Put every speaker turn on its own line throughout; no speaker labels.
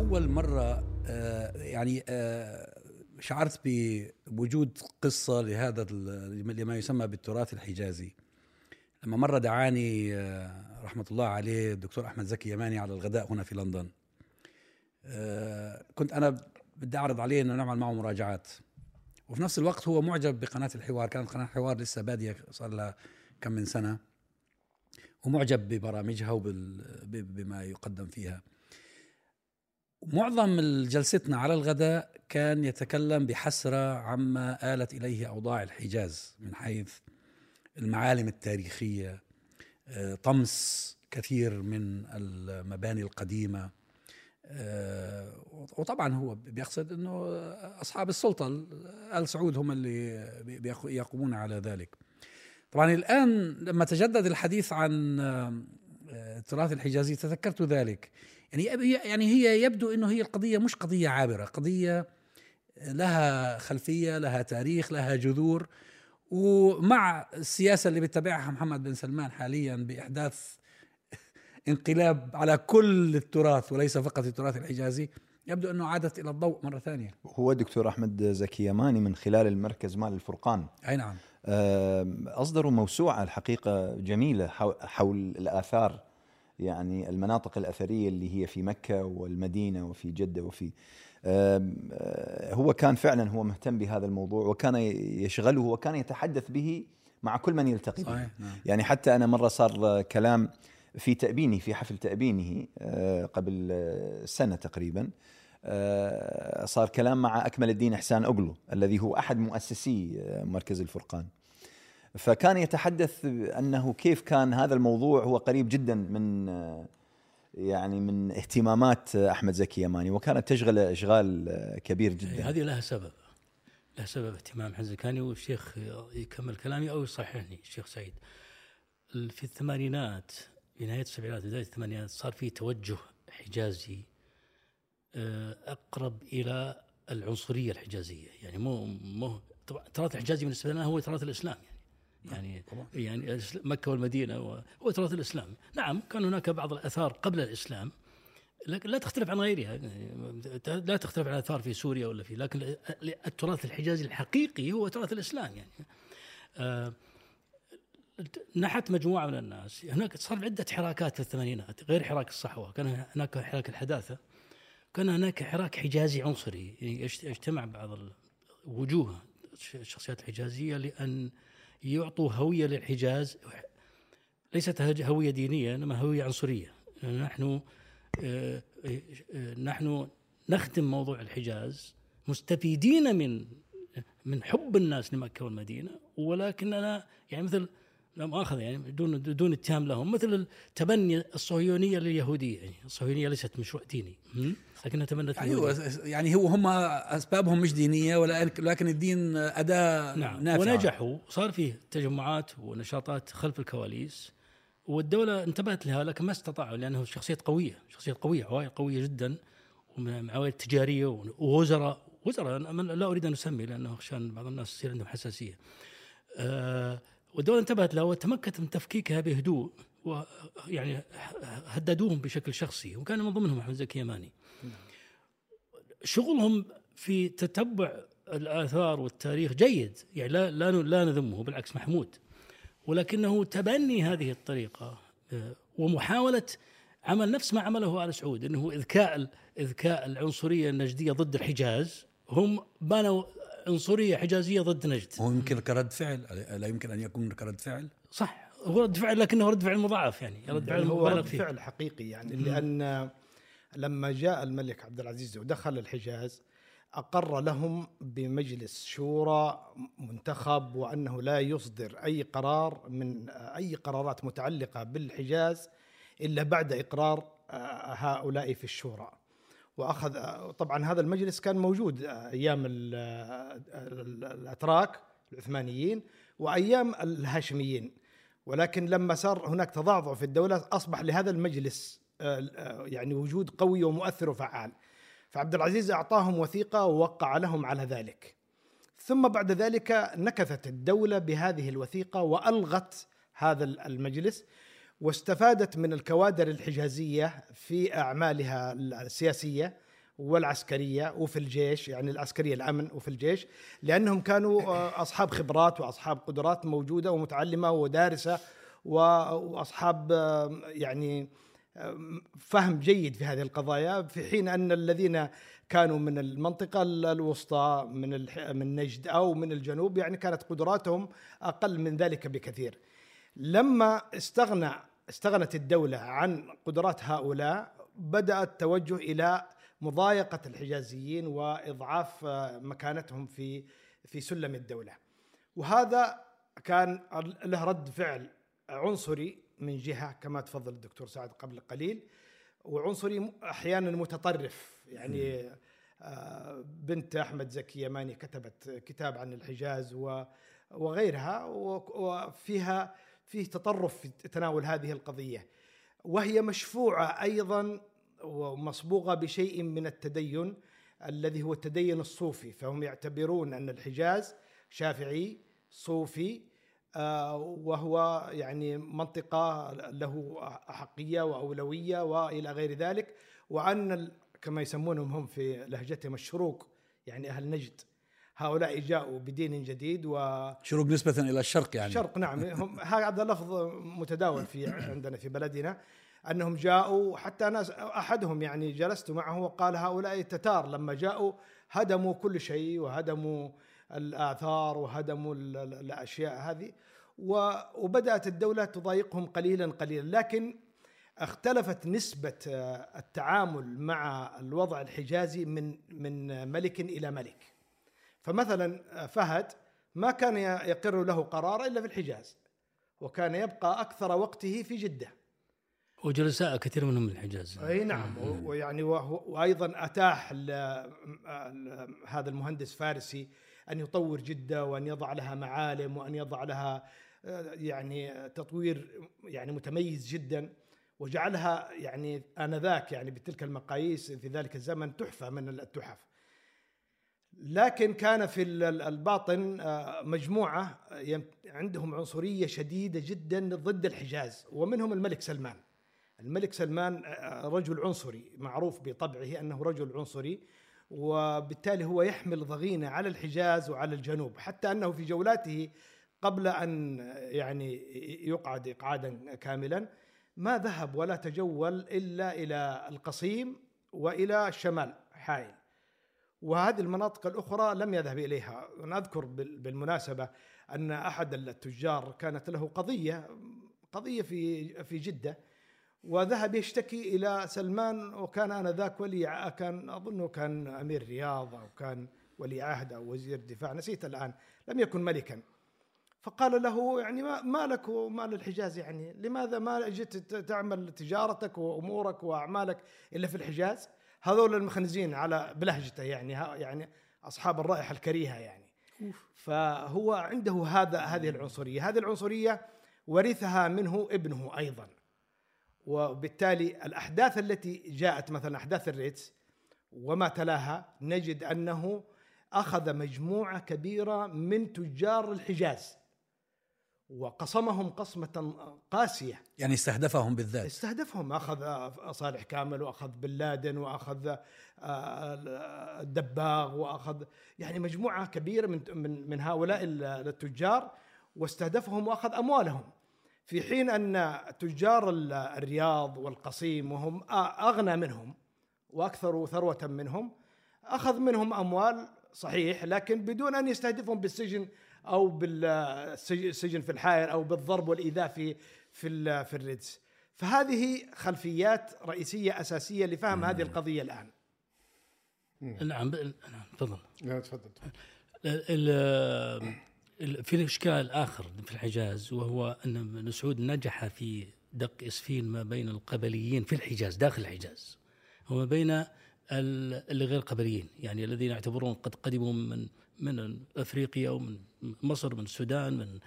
أول مرة آه، يعني آه، شعرت بوجود قصة لهذا لما يسمى بالتراث الحجازي. لما مرة دعاني آه، رحمة الله عليه الدكتور أحمد زكي يماني على الغداء هنا في لندن. كنت أنا بدي أعرض عليه أنه نعمل معه مراجعات. وفي نفس الوقت هو معجب بقناة الحوار. كانت قناة الحوار لسه بادية صار لها كم من سنة. ومعجب ببرامجها وبما يقدم فيها. معظم جلستنا على الغداء كان يتكلم بحسرة عما آلت إليه أوضاع الحجاز من حيث المعالم التاريخية آه، طمس كثير من المباني القديمة آه، وطبعا هو بيقصد إنه أصحاب السلطة آل سعود هم اللي يقومون على ذلك. طبعا الآن لما تجدد الحديث عن آه، التراث الحجازي تذكرت ذلك. يعني هي- يعني هي يبدو إنه هي القضية مش قضية عابرة، قضية لها خلفية، لها تاريخ، لها جذور. ومع السياسة اللي بيتبعها محمد بن سلمان حاليا بإحداث انقلاب على كل التراث وليس فقط التراث الحجازي يبدو إنه عادت إلى الضوء مرة ثانية.
هو دكتور أحمد زكي يماني من خلال المركز مال الفرقان.
أي نعم.
آم، أصدروا موسوعة الحقيقة جميلة حو- حول الآثار يعني المناطق الأثرية اللي هي في مكة والمدينة وفي جدة وفي آه، هو كان فعلا هو مهتم بهذا الموضوع وكان يشغله وكان يتحدث به مع كل من يلتقي به
نعم.
يعني حتى أنا مرة صار كلام في تأبيني في حفل تأبينه آه، قبل سنة تقريبا آه، صار كلام مع أكمل الدين إحسان اغلو الذي هو أحد مؤسسي مركز الفرقان فكان يتحدث أنه كيف كان هذا الموضوع هو قريب جدا من آه، يعني من اهتمامات أحمد زكي يماني وكانت تشغله إشغال كبير جدا.
هذه لها سبب لها سبب اهتمام حزكاني والشيخ يكمل كلامي أو يصححني الشيخ سعيد. في الثمانينات في نهاية السبعينات بداية الثمانينات صار في توجه حجازي آه، أقرب إلى العنصرية الحجازية. يعني مو مو طبعا التراث الحجازي بالنسبة لنا هو تراث الإسلام يعني. يعني
طبعا.
يعني مكة والمدينة هو- هو تراث الإسلام. نعم كان هناك بعض الآثار قبل الإسلام لكن لا تختلف عن غيرها. يعني لا تختلف عن الآثار في سوريا ولا في لكن التراث الحجازي الحقيقي هو تراث الإسلام يعني. آه، نحت مجموعة من الناس. هناك صار عدة حراكات في الثمانينات غير حراك الصحوة. كان هناك حراك الحداثة كان هناك حراك حجازي عنصري. يعني يجتمع بعض الوجوه الشخصيات الحجازية لأن يعطوا هوية للحجاز ليست هوية دينية إنما هوية عنصرية. نحن آه، آه، نحن نخدم موضوع الحجاز مستفيدين من من حب الناس لمكة والمدينة ولكننا يعني مثل لا مؤاخذة يعني دون دون اتهام لهم مثل التبني الصهيونية لليهودية يعني الصهيونية ليست مشروع ديني? لكنها تبنت أيوه.
يعني هو هم أسبابهم مش دينية ولكن لكن الدين أداة
نعم
نافعة
ونجحوا صار فيه تجمعات ونشاطات خلف الكواليس والدولة انتبهت لها لكن ما استطاعوا لأنه شخصيات قوية شخصيات قوية عوائل قوية جدا ومن عوائل تجارية ووزراء وزراء لا أريد أن أسمي لأنه عشان بعض الناس يصير عندهم حساسية آه والدولة انتبهت لها وتمكنت من تفكيكها بهدوء ويعني هددوهم بشكل شخصي وكان من ضمنهم أحمد زكي يماني. شغلهم في تتبع الآثار والتاريخ جيد يعني لا لا لا نذمه بالعكس محمود. ولكنه تبني هذه الطريقة آه، ومحاولة عمل نفس ما عمله آل سعود أنه إذكاء إذكاء العنصرية النجدية ضد الحجاز. هم بنوا عنصرية حجازية ضد نجد.
هو يمكن كرد فعل لا يمكن أن يكون كرد فعل؟
صح هو رد فعل لكنه رد فعل مضاعف يعني رد فعل
هو رد
فيه.
فعل حقيقي يعني لأن لما جاء الملك عبد العزيز ودخل الحجاز أقر لهم بمجلس شورى منتخب وأنه لا يصدر أي قرار من أي قرارات متعلقة بالحجاز إلا بعد إقرار هؤلاء في الشورى. وأخذ طبعا هذا المجلس كان موجود أيام ال- ال- الأتراك العثمانيين وأيام الهاشميين. ولكن لما صار هناك تضعضع في الدولة أصبح لهذا المجلس آه، يعني وجود قوي ومؤثر وفعال. فعبد العزيز أعطاهم وثيقة ووقع لهم على ذلك. ثم بعد ذلك نكثت الدولة بهذه الوثيقة وألغت هذا المجلس. واستفادت من الكوادر الحجازية في أعمالها السياسية والعسكرية وفي الجيش يعني العسكرية الأمن وفي الجيش لأنهم كانوا آه، أصحاب خبرات وأصحاب قدرات موجودة ومتعلمة ودارسة وأصحاب آه، يعني آه، فهم جيد في هذه القضايا في حين أن الذين كانوا من المنطقة ال- الوسطى من من نجد أو من الجنوب يعني كانت قدراتهم أقل من ذلك بكثير. لما استغنى استغنت الدولة عن قدرات هؤلاء بدا التوجه إلى مضايقة الحجازيين وإضعاف آه، مكانتهم في في سلم الدولة. وهذا كان له رد فعل عنصري من جهة كما تفضل الدكتور سعد قبل قليل وعنصري أحيانا متطرف يعني آه، بنت أحمد زكي يماني كتبت كتاب عن الحجاز وغيرها وفيها فيه تطرف في تناول هذه القضية. وهي مشفوعة أيضا ومصبوغة بشيء من التدين الذي هو التدين الصوفي. فهم يعتبرون أن الحجاز شافعي صوفي آه، وهو يعني منطقة له احقيه وأولوية وإلى غير ذلك. ال- كما يسمونهم هم في لهجتهم الشروق يعني أهل نجد. هؤلاء جاءوا بدين جديد و
شروق نسبة إلى الشرق يعني.
الشرق نعم. هم هذا لفظ متداول في عندنا في بلدنا أنهم جاءوا حتى ناس أحدهم يعني جلست معه وقال هؤلاء التتار لما جاءوا هدموا كل شيء وهدموا الآثار وهدموا ال- ال- الأشياء هذه و- وبدأت الدولة تضايقهم قليلا قليلا. لكن اختلفت نسبة آه، التعامل مع الوضع الحجازي من من ملك إلى ملك. فمثلا آه، فهد ما كان يقر له قرار إلا في الحجاز وكان يبقى أكثر وقته في جدة.
وجلساء كثير منهم من الحجاز.
أي نعم ويعني وأيضا أتاح ل- هذا المهندس فارسي أن يطور جدة وأن يضع لها معالم وأن يضع لها آه، يعني تطوير يعني متميز جدا وجعلها يعني آنذاك يعني بتلك المقاييس في ذلك الزمن تحفة من التحف. لكن كان في ال- ال- الباطن آه، مجموعة عندهم عنصرية شديدة جدا ضد الحجاز ومنهم الملك سلمان. الملك سلمان آه، رجل عنصري معروف بطبعه أنه رجل عنصري وبالتالي هو يحمل ضغينة على الحجاز وعلى الجنوب حتى أنه في جولاته قبل أن يعني يقعد اقعادا كاملا ما ذهب ولا تجول إلا إلى القصيم وإلى الشمال حائل وهذه المناطق الأخرى لم يذهب إليها. نذكر بال- بالمناسبة أن أحد التجار كانت له قضية قضية في في جدة وذهب يشتكي إلى سلمان وكان آنذاك ولي كان أظنه كان أمير رياض أو كان ولي عهد أو وزير دفاع نسيت الآن لم يكن ملكا. فقال له يعني ما, لك ومال الحجاز يعني؟ لماذا ما جئت تعمل تجارتك وأمورك وأعمالك إلا في الحجاز؟ هذول المخنزين على بلهجته يعني يعني أصحاب الرائحة الكريهة يعني. فهو عنده هذا هذه العنصرية. هذه العنصرية ورثها منه ابنه أيضا. وبالتالي الأحداث التي جاءت مثلا أحداث الريتس وما تلاها نجد أنه أخذ مجموعة كبيرة من تجار الحجاز. وقصمهم قصمة قاسية.
يعني استهدفهم بالذات.
استهدفهم أخذ صالح كامل وأخذ بن لادن وأخذ آه، الدباغ وأخذ يعني مجموعة كبيرة من من من هؤلاء التجار واستهدفهم وأخذ أموالهم. في حين أن تجار ال- الرياض والقصيم وهم أغنى منهم وأكثر ثروة منهم أخذ منهم أموال صحيح لكن بدون أن يستهدفهم بالسجن أو بالسجن في الحائر أو بالضرب والإيذاء في في ال- في الريدز فهذه خلفيات رئيسية أساسية لفهم هذه القضية الآن.
نعم نعم تفضل.
لا تفضل.
في الاشكال آخر في الحجاز وهو أن ابن سعود نجح في دق إسفين ما بين القبليين في الحجاز داخل الحجاز. وما بين ال- اللي غير قبليين. يعني الذين يعتبرون قد قدموا من من أفريقيا ومن مصر من السودان من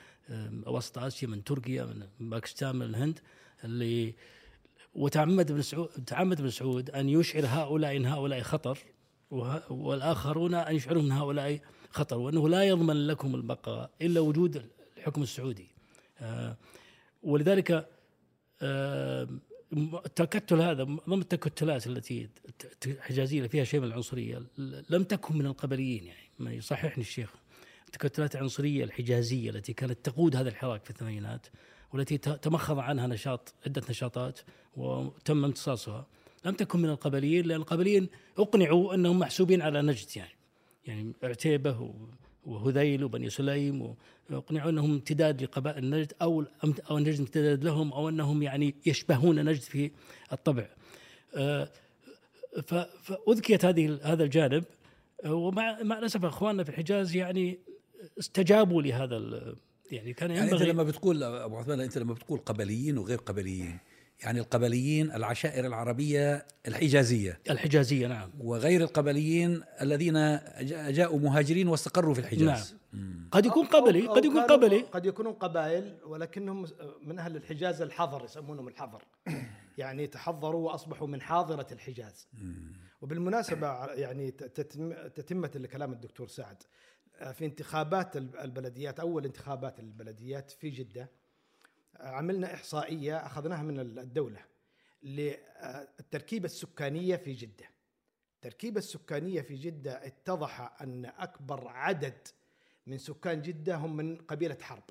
وسط آسيا من تركيا من باكستان من الهند اللي وتعمد ابن سعود تعمد ابن سعود أن يشعر هؤلاء إن هؤلاء خطر والآخرون أن يشعرون إن هؤلاء خطر وأنه لا يضمن لكم البقاء إلا وجود الحكم السعودي. آه، ولذلك التكتل هذا ضمن التكتلات التي حجازيه فيها شيء من العنصريه لم تكن من القبليين يعني ما يصححني الشيخ. التكتلات العنصرية الحجازية التي كانت تقود هذا الحراك في الثمانينات والتي تمخض عنها نشاط عدة نشاطات وتم امتصاصها لم تكن من القبليين لأن القبليين أقنعوا أنهم محسوبين على نجد يعني يعني عتيبة وهذيل وبني سليم وأقنعوا أنهم امتداد لقبائل نجد أو أو نجد امتداد لهم أو أنهم يعني يشبهون نجد في الطبع. فأذكيت هذه هذا الجانب ومع مع الأسف أخواننا في الحجاز يعني استجابوا لهذا يعني كان
يعني
أنت
لما بتقول أبو عثمان أنت لما بتقول قبليين وغير قبليين يعني القبليين العشائر العربية الحجازية.
الحجازية نعم.
وغير القبليين الذين جا- جاءوا مهاجرين واستقروا في الحجاز.
قد يكون قبلي
أو- أو
قد يكون قبلي.
قد يكونون قبائل ولكنهم من أهل الحجاز الحضر يسمونهم الحضر. يعني تحضروا وأصبحوا من حاضرة الحجاز. وبالمناسبة يعني تتم- تتمه لكلام الدكتور سعد. في انتخابات الب- البلديات أول انتخابات البلديات في جدة عملنا إحصائية أخذناها من الدولة للتركيبة السكانية في جدة. التركيبة السكانية في جدة اتضح أن أكبر عدد من سكان جدة هم من قبيلة حرب.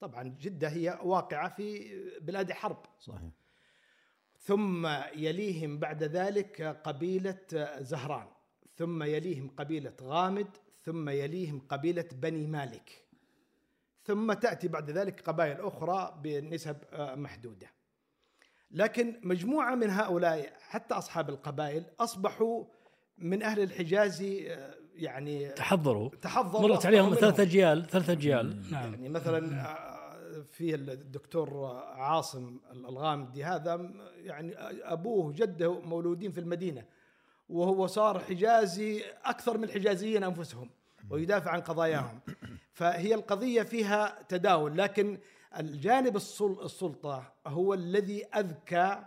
طبعا جدة هي واقعة في بلاد حرب.
صحيح.
ثم يليهم بعد ذلك قبيلة زهران ثم يليهم قبيلة غامد ثم يليهم قبيلة بني مالك. ثم تأتي بعد ذلك قبائل أخرى بنسب آه، محدودة. لكن مجموعة من هؤلاء حتى أصحاب القبائل أصبحوا من أهل الحجاز آه، يعني
تحضروا.
تحضروا
مرت عليهم ثلاث. اجيال ثلاث اجيال نعم.
يعني مثلا آه، في الدكتور عاصم الغامدي هذا يعني أبوه جده مولودين في المدينة وهو صار حجازي أكثر من الحجازيين أنفسهم. ويدافع عن قضاياهم. فهي القضية فيها تداول لكن الجانب السل- السلطة هو الذي أذكى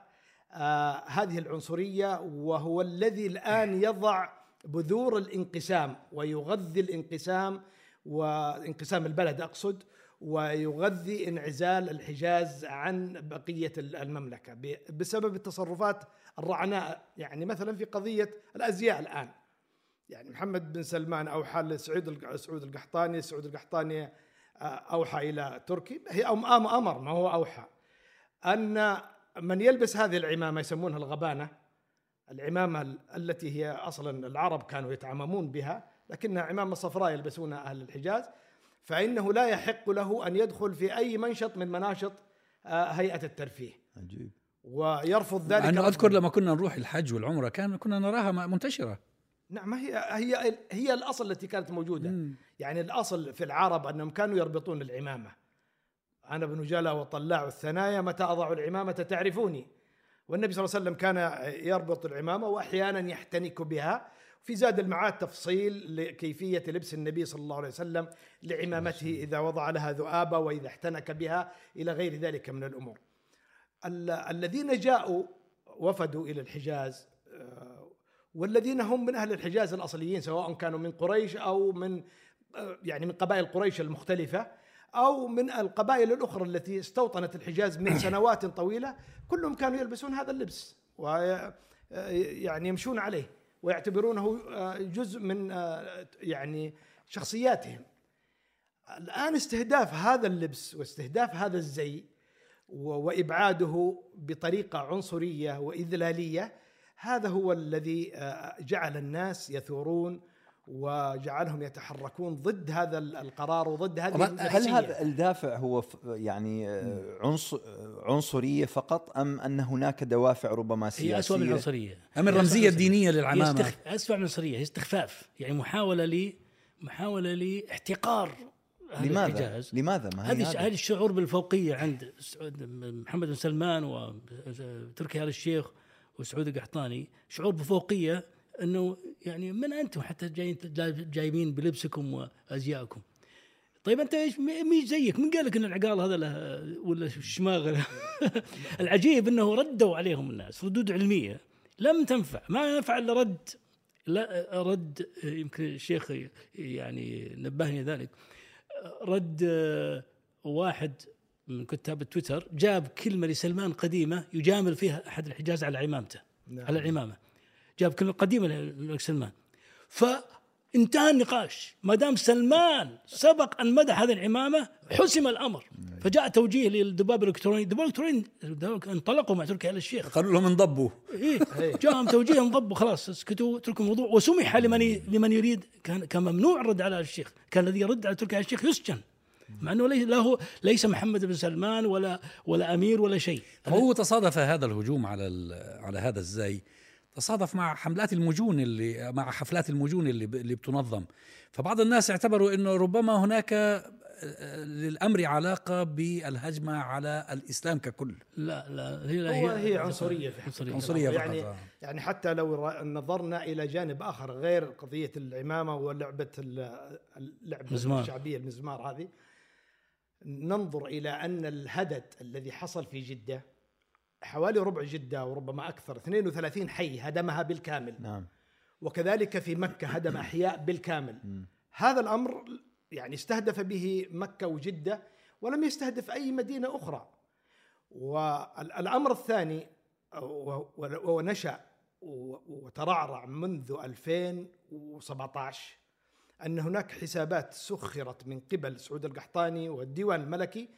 آه هذه العنصرية وهو الذي الآن يضع بذور الانقسام ويغذي الانقسام وانقسام البلد أقصد ويغذي انعزال الحجاز عن بقية المملكة ب- بسبب التصرفات الرعناء. يعني مثلا في قضية الأزياء الآن. يعني محمد بن سلمان اوحى لسعود سعود القحطاني سعود القحطاني آه، أوحى إلى تركي. هي أم- أم- أمر ما هو أوحى. أن من يلبس هذه العمامة يسمونها الغبانة العمامة ال- التي هي أصلا العرب كانوا يتعممون بها لكنها عمامة صفراء يلبسونها أهل الحجاز فإنه لا يحق له أن يدخل في أي منشط من مناشط آه، هيئة الترفيه.
عجيب.
ويرفض ذلك رفضاً.
أذكر لما كنا نروح الحج والعمرة كان كنا نراها م- منتشرة.
نعم هي هي هي الأصل التي كانت موجودة. يعني الأصل في العرب أنهم كانوا يربطون العمامه أنا ابن جلا وطلاع الثنايا متى اضع العمامة تعرفوني. والنبي صلى الله عليه وسلم كان يربط العمامة وأحيانا يحتنك بها. في زاد المعاد تفصيل لكيفية لبس النبي صلى الله عليه وسلم لعمامته إذا وضع لها ذؤابة وإذا احتنك بها إلى غير ذلك من الأمور. ال- الذين جاءوا وفدوا إلى الحجاز والذين هم من أهل الحجاز الأصليين سواء كانوا من قريش أو من يعني من قبائل قريش المختلفة أو من القبائل الأخرى التي استوطنت الحجاز من سنوات طويلة كلهم كانوا يلبسون هذا اللبس و يعني يمشون عليه ويعتبرونه آه، جزء من آه، يعني شخصياتهم. الآن استهداف هذا اللبس واستهداف هذا الزي وإبعاده بطريقة عنصرية وإذلالية هذا هو الذي آه، جعل الناس يثورون وجعلهم يتحركون ضد هذا ال- القرار وضد هذه
هل. هذا الدافع هو يعني آه، عنص عنصرية فقط أم أن هناك دوافع ربما سياسيه
هي اسوء من العنصرية
أم الرمزية
الدينية
للعمامة
استخ... اسوء من العنصرية هي استخفاف يعني محاولة ل محاولة لاحتقار
لماذا؟
الحجاز
لماذا؟ ما
هذه
هذا؟
هذه الشعور بالفوقية عند محمد بن سلمان وتركي آل الشيخ وسعود القحطاني شعور بفوقية إنه يعني من أنتم حتى جايين جايبين بلبسكم وأزيائكم. طيب أنت إيش مين زيك؟ من قال لك إن العقال هذا له ولا الشماغ العجيب إنه ردوا عليهم الناس ردود علمية. لم تنفع. ما نفع إلا رد. لا رد يمكن الشيخ يعني نبهني ذلك. رد واحد من كتاب التويتر جاب كلمة لسلمان قديمة يجامل فيها أحد الحجاز على عمامته
نعم.
على العمامه جاب كلمة قديمة للملك سلمان. فانتهى النقاش. ما دام سلمان سبق أن مدح هذه العمامة حسم الأمر. فجاء توجيه للدباب الإلكتروني. الدباب الإلكتروني انطلقوا مع تركي آل الشيخ.
قالوا لهم انضبوا.
إيه. جاءهم توجيه انضبوا خلاص اسكتوا اتركوا الموضوع. وسمح لمن لمن يريد كان كان ممنوع الرد على الشيخ. كان الذي يرد على تركي آل الشيخ يسجن. مع إنه ليس له ليس محمد بن سلمان ولا ولا أمير ولا شيء
هو تصادف هذا الهجوم على ال- على هذا الزي تصادف مع حملات المجون اللي مع حفلات المجون اللي ب- اللي بتنظم فبعض الناس اعتبروا إنه ربما هناك آه، للأمر علاقة بالهجمة على الإسلام ككل
لا لا هي لا
هو هي عنصرية في
عنصرية.
عنصرية فقط
يعني
آه.
يعني حتى لو نظرنا إلى جانب آخر غير قضية العمامة ولعبه ال- اللعبة
مزمار.
الشعبية المزمار هذه ننظر إلى أن الهدد الذي حصل في جدة حوالي ربع جدة وربما أكثر 32 حي هدمها بالكامل.
نعم.
وكذلك في مكة هدم أحياء بالكامل. هذا الأمر يعني استهدف به مكة وجدة ولم يستهدف أي مدينة أخرى. والأمر الثاني ونشا وترعرع منذ 2017 أن هناك حسابات سخرت من قبل سعود القحطاني والديوان الملكي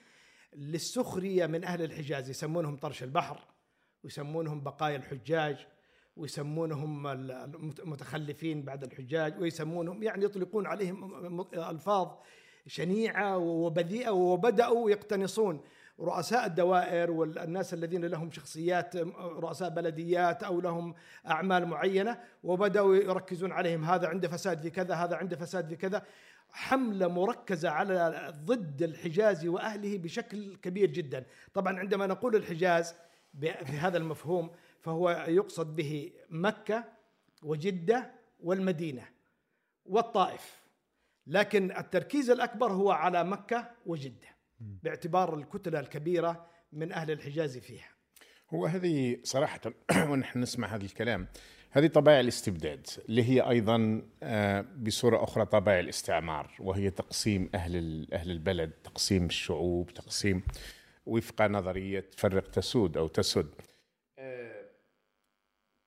للسخرية من أهل الحجاز يسمونهم طرش البحر ويسمونهم بقايا الحجاج ويسمونهم ال- المتخلفين بعد الحجاج ويسمونهم يعني يطلقون عليهم ألفاظ شنيعة وبذيئة وبدأوا يقتنصون. رؤساء الدوائر والناس الذين لهم شخصيات رؤساء بلديات أو لهم أعمال معينة وبدأوا يركزون عليهم. هذا عنده فساد في كذا هذا عنده فساد في كذا. حملة مركزة على ضد الحجاز وأهله بشكل كبير جدا. طبعا عندما نقول الحجاز ب- في هذا المفهوم فهو يقصد به مكة وجدة والمدينة والطائف. لكن التركيز الأكبر هو على مكة وجدة. باعتبار الكتلة الكبيرة من أهل الحجاز فيها.
هو هذه صراحة ونحن نسمع هذا الكلام هذه طبائع الاستبداد اللي هي أيضا آه، بصورة أخرى طبائع الاستعمار وهي تقسيم أهل أهل البلد تقسيم الشعوب تقسيم وفق نظرية فرق تسود أو تسد. آه،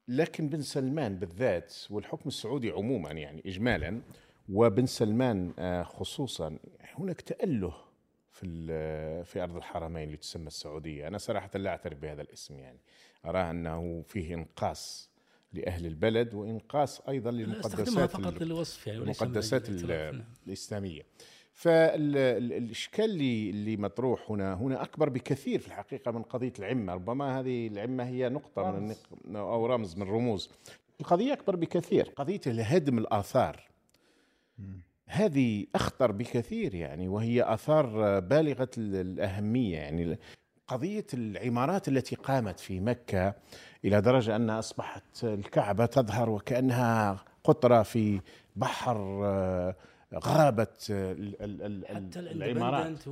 لكن بن سلمان بالذات والحكم السعودي عموما يعني إجمالا وبن سلمان آه، خصوصا هناك تأله في ال- في أرض الحرمين اللي تسمى السعودية، أنا صراحة لا أعترف بهذا الاسم يعني، ارى أنه فيه إنقاص لأهل البلد وإنقاص أيضا
أستخدمها
للمقدسات
فقط
ال-
للوصف يعني
المقدسات
من نعم.
الإسلامية. فالاشكال اللي اللي مطروح هنا هنا أكبر بكثير في الحقيقة من قضية العمة، ربما هذه العمة هي نقطة من النق- أو رمز من رموز. القضية أكبر بكثير، قضية هدم الآثار. هذه أخطر بكثير يعني وهي آثار بالغة ال- الأهمية. يعني قضية العمارات التي قامت في مكة إلى درجة انها أصبحت الكعبة تظهر وكأنها قطرة في بحر آه، ال-
حتى
العمارات.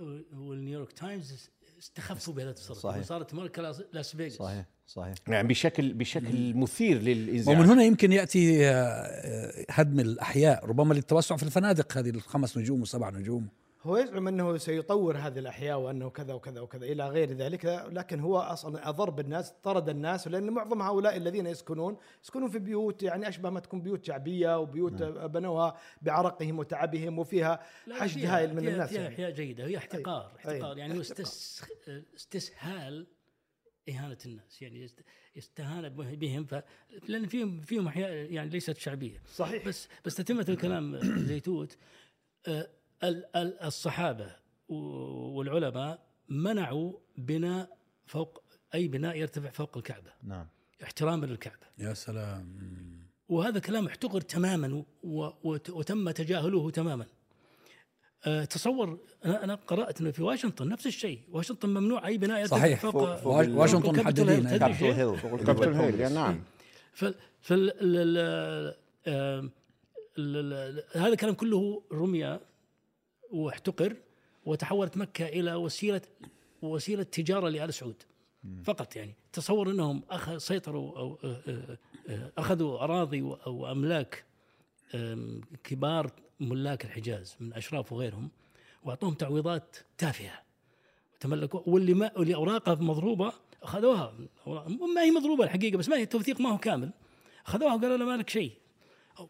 وال- والنيويورك تايمز استخفوا بهذا التصرف.
صحيح.
صارت ماركه لاس- لاس فيغاس.
صحيح صحيح.
يعني بشكل بشكل مثير للانزعاج
ومن هنا يمكن يأتي آه، آه، هدم الأحياء. ربما للتوسع في الفنادق هذه الخمس نجوم وسبع نجوم.
هو يزعم أنه سيطور هذه الأحياء وأنه كذا وكذا وكذا إلى غير ذلك لكن هو أصلا أضر بالناس طرد الناس لأن معظم هؤلاء الذين يسكنون يسكنون في بيوت يعني أشبه ما تكون بيوت شعبية وبيوت بنوها بعرقهم وتعبهم وفيها حشد هائل من
فيها-
الناس
فيها
يعني.
أحياء جيدة هي احتقار
أي.
احتقار يعني هو
احتقار.
استس استسهال إهانة الناس يعني يست- يستهان به- بهم ف... لأن فيهم فيهم أحياء يعني ليست شعبية
صحيح
بس بس تتمه الكلام زيتوت ال- الصحابة والعلماء منعوا بناء فوق أي بناء يرتفع فوق الكعبة.
نعم.
احتراما للكعبة.
يا سلام.
وهذا كلام احتقر تماما وتم تجاهله تماما. أه، تصور أنا أنا قرأت إنه في واشنطن نفس الشيء. واشنطن ممنوع أي بناء يرتفع
صحيح.
فوق
فوق-
واشنطن محددين
شيء؟
هيل
هيل نعم.
فال هذا الكلام كله رمي واحتقر وتحولت مكة إلى وسيلة وسيلة تجارة لآل سعود. فقط يعني تصور إنهم أخ سيطروا أو آه، آه، آه، أخذوا أراضي و- أو أملاك آم، كبار ملاك الحجاز من أشراف وغيرهم وأعطوهم تعويضات تافهة. تملكوا واللي ما واللي اوراقها مضروبة أخذوها. ما هي مضروبة الحقيقة بس ما هي التوثيق ما هو كامل. أخذوها وقالوا له ما لك شيء.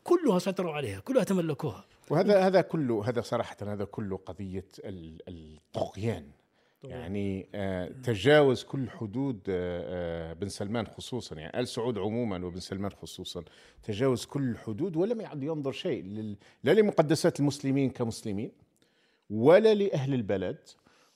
كلها سيطروا عليها كلها تملكوها.
وهذا هذا كله هذا صراحة هذا كله قضية ال- الطغيان. يعني آه تجاوز كل حدود آه آه بن سلمان خصوصا. يعني آل سعود عموما وبن سلمان خصوصا. تجاوز كل الحدود ولم يعد ينظر شيء لل- لا لمقدسات المسلمين كمسلمين ولا لأهل البلد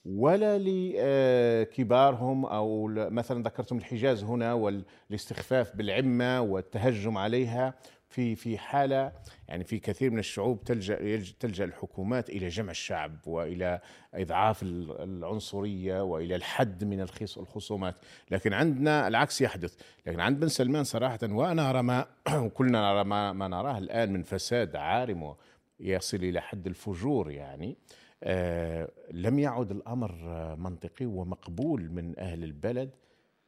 ولا لكبارهم أو مثلا ذكرتم الحجاز هنا والإستخفاف بالعمة والتهجم عليها. في في حالة يعني في كثير من الشعوب تلجأ تلجأ الحكومات إلى جمع الشعب وإلى إضعاف ال- العنصرية وإلى الحد من الخص- الخصومات، لكن عندنا العكس يحدث، لكن عند بن سلمان صراحة وأنا أرى ما وكلنا نرى ما, ما نراه الآن من فساد عارم يصل إلى حد الفجور يعني آه لم يعد الأمر منطقي ومقبول من أهل البلد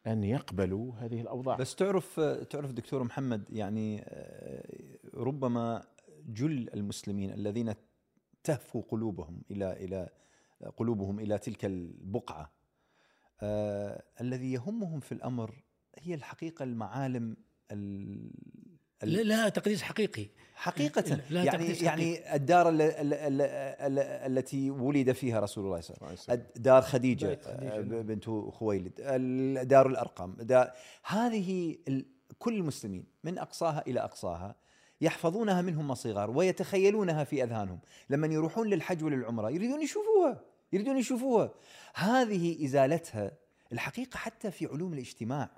أن يقبلوا هذه الأوضاع.
بس تعرف تعرف دكتور محمد يعني ربما جل المسلمين الذين تهفو قلوبهم إلى إلى قلوبهم إلى تلك البقعة آه، الذي يهمهم في الأمر هي الحقيقة المعالم
لا لها تقديس حقيقي.
حقيقة.
لا
يعني
تقديس
يعني الدار ال- ال- ال- ال- التي ولد فيها رسول الله صلى الله عليه وسلم. دار خديجة
بيت خديجة،
آه،
نعم.
بنت خويلد دار الارقم دار هذه كل المسلمين من أقصاها إلى أقصاها يحفظونها منهم صغار ويتخيلونها في أذهانهم. لما يروحون للحج وللعمرة يريدون يشوفوها يريدون يشوفوها. هذه إزالتها الحقيقة حتى في علوم الاجتماع.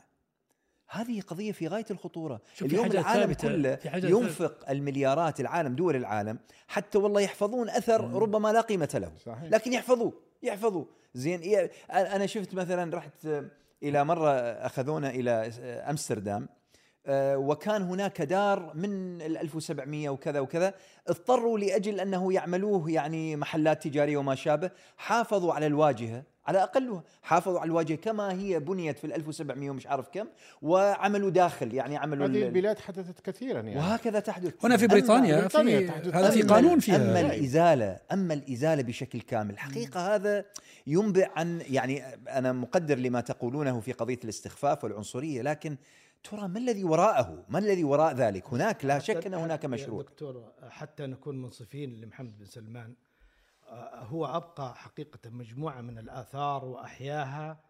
هذه قضية في
غاية الخطورة.
اليوم العالم
ثابتة،
كله ينفق المليارات العالم دول العالم حتى والله يحفظون أثر ربما لا قيمة له.
صحيح.
لكن يحفظوه يحفظوا زين أنا شفت مثلا رحت إلى مرة أخذونا إلى أمستردام. وكان هناك دار من ال 1700 وكذا وكذا اضطروا لأجل أنه يعملوه يعني محلات تجارية وما شابه حافظوا على الواجهة على أقلها حافظوا على الواجهة كما هي بنيت في ال 1700 ومش عارف كم وعملوا داخل يعني عملوا
هذه
ال-
البلاد حدثت كثيرا يعني.
وهكذا تحدث.
هنا في بريطانيا
بريطانيا
في
تحدث-
هذا في قانون فيها.
أما الإزالة أما الإزالة بشكل كامل حقيقة هذا ينبئ عن يعني أنا مقدر لما تقولونه في قضية الاستخفاف والعنصرية لكن ترى ما الذي وراءه؟ ما الذي وراء ذلك؟ هناك لا شك ان هناك مشروع.
دكتور حتى نكون منصفين لمحمد بن سلمان آه، هو أبقى حقيقة مجموعة من الآثار وأحياها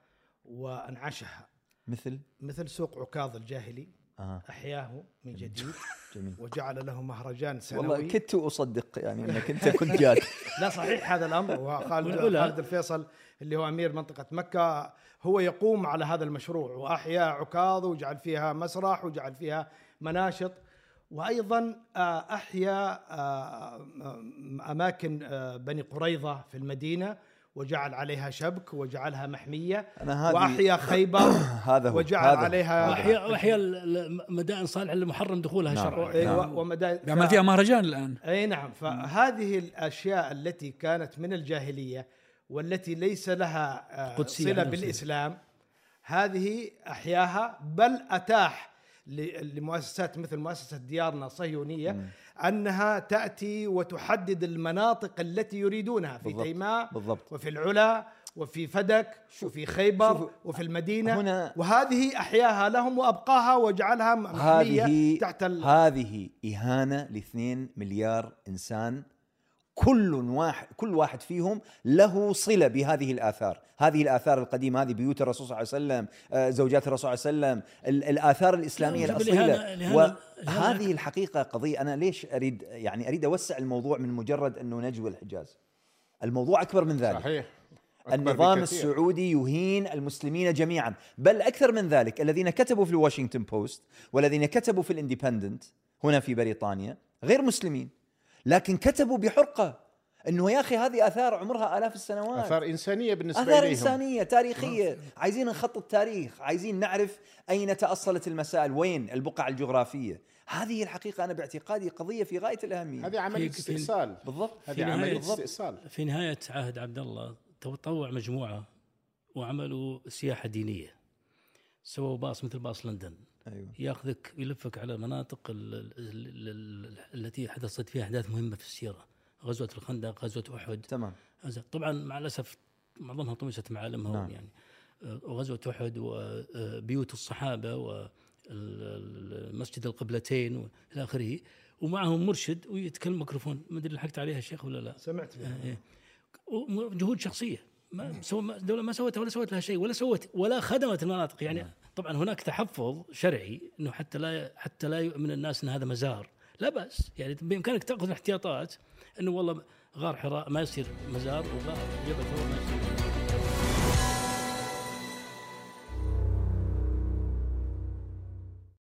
وأنعشها.
مثل؟
مثل سوق عكاظ الجاهلي.
آه.
أحياه من جديد.
جميل.
وجعل له مهرجان سنوي.
والله كدت أصدق يعني إنك انت كنت جاد.
لا صحيح هذا الأمر. وخالد
والعلا.
خالد الفيصل اللي هو أمير منطقة مكة هو يقوم على هذا المشروع. واحيا عكاظ وجعل فيها مسرح وجعل فيها مناشط. وأيضا آه، احيا آه، أماكن آه، بني قريظة في المدينة وجعل عليها شبك وجعلها محمية.
أنا هذه
واحيا خيبر
هذا هو
وجعل
هذا.
عليها
وأحياء ال- مدائن صالح المحرم دخولها
نعم.
شرعا.
أيوة، ومدا-
بيعمل فيها مهرجان الآن.
اي نعم. فهذه الأشياء التي كانت من الجاهلية والتي ليس لها آه،
قدسية
صلة
نفسها.
بالإسلام هذه أحياها بل أتاح ل- لمؤسسات مثل مؤسسة ديارنا صهيونيه أنها تأتي وتحدد المناطق التي يريدونها في
بالضبط.
تيماء
بالضبط
وفي العلا وفي فدك وفي خيبر
شوف،
وفي المدينة
هنا-
وهذه أحياها لهم وأبقاها وجعلها محمية
هذه
تحت ال...
هذه إهانة لاثنين مليار إنسان كل واحد كل واحد فيهم له صلة بهذه الآثار، هذه الآثار القديمة هذه بيوت الرسول صلى الله عليه وسلم، آه، زوجات الرسول صلى الله عليه وسلم، ال- الآثار الإسلامية
لا، شوف
الاصيله وهذه الحقيقة قضية أنا ليش اريد يعني أريد أوسع الموضوع من مجرد أنه نجوى الحجاز. الموضوع أكبر من ذلك.
صحيح
النظام
بكثير.
السعودي يهين المسلمين جميعا بل أكثر من ذلك الذين كتبوا في الواشنطن بوست والذين كتبوا في الاندبندنت هنا في بريطانيا غير مسلمين لكن كتبوا بحرقة إنه يا أخي هذه آثار عمرها آلاف السنوات.
آثار إنسانية بالنسبة
آثار
إليهم.
إنسانية تاريخية. عايزين نخطط تاريخ عايزين نعرف أين تأصلت المسائل وين البقع الجغرافية. هذه الحقيقة أنا باعتقادي قضية في غاية الأهمية.
هذه
عملية
استئصال.
بالضبط.
هذه
عملية
استئصال.
في نهاية عهد عبد الله تطوع مجموعة وعملوا سياحة دينية. سووا باص مثل باص لندن.
أيوه.
ياخذك يلفك على مناطق ال ال ال ال التي حدثت فيها أحداث مهمة في السيرة. غزوة الخندق غزوة أحد.
تمام.
طبعا مع الأسف معظمها طمست معالمها
نعم.
يعني. وغزوه أحد وبيوت الصحابة ومسجد القبلتين والى آخره. ومعهم مرشد ويتكلم ميكروفون. ما أدري لحقت عليها الشيخ ولا لا.
سمعت بها.
إيه. وجهود شخصية. ما سو ما- الدولة ما سوت ولا سوت لها شيء ولا سوت ولا خدمت المناطق. يعني طبعا هناك تحفظ شرعي إنه حتى لا حتى لا يؤمن الناس إن هذا مزار. لا بأس. يعني بإمكانك تأخذ الاحتياطات إنه والله غار حراء ما يصير مزار وغار جبل ثور ما يصير.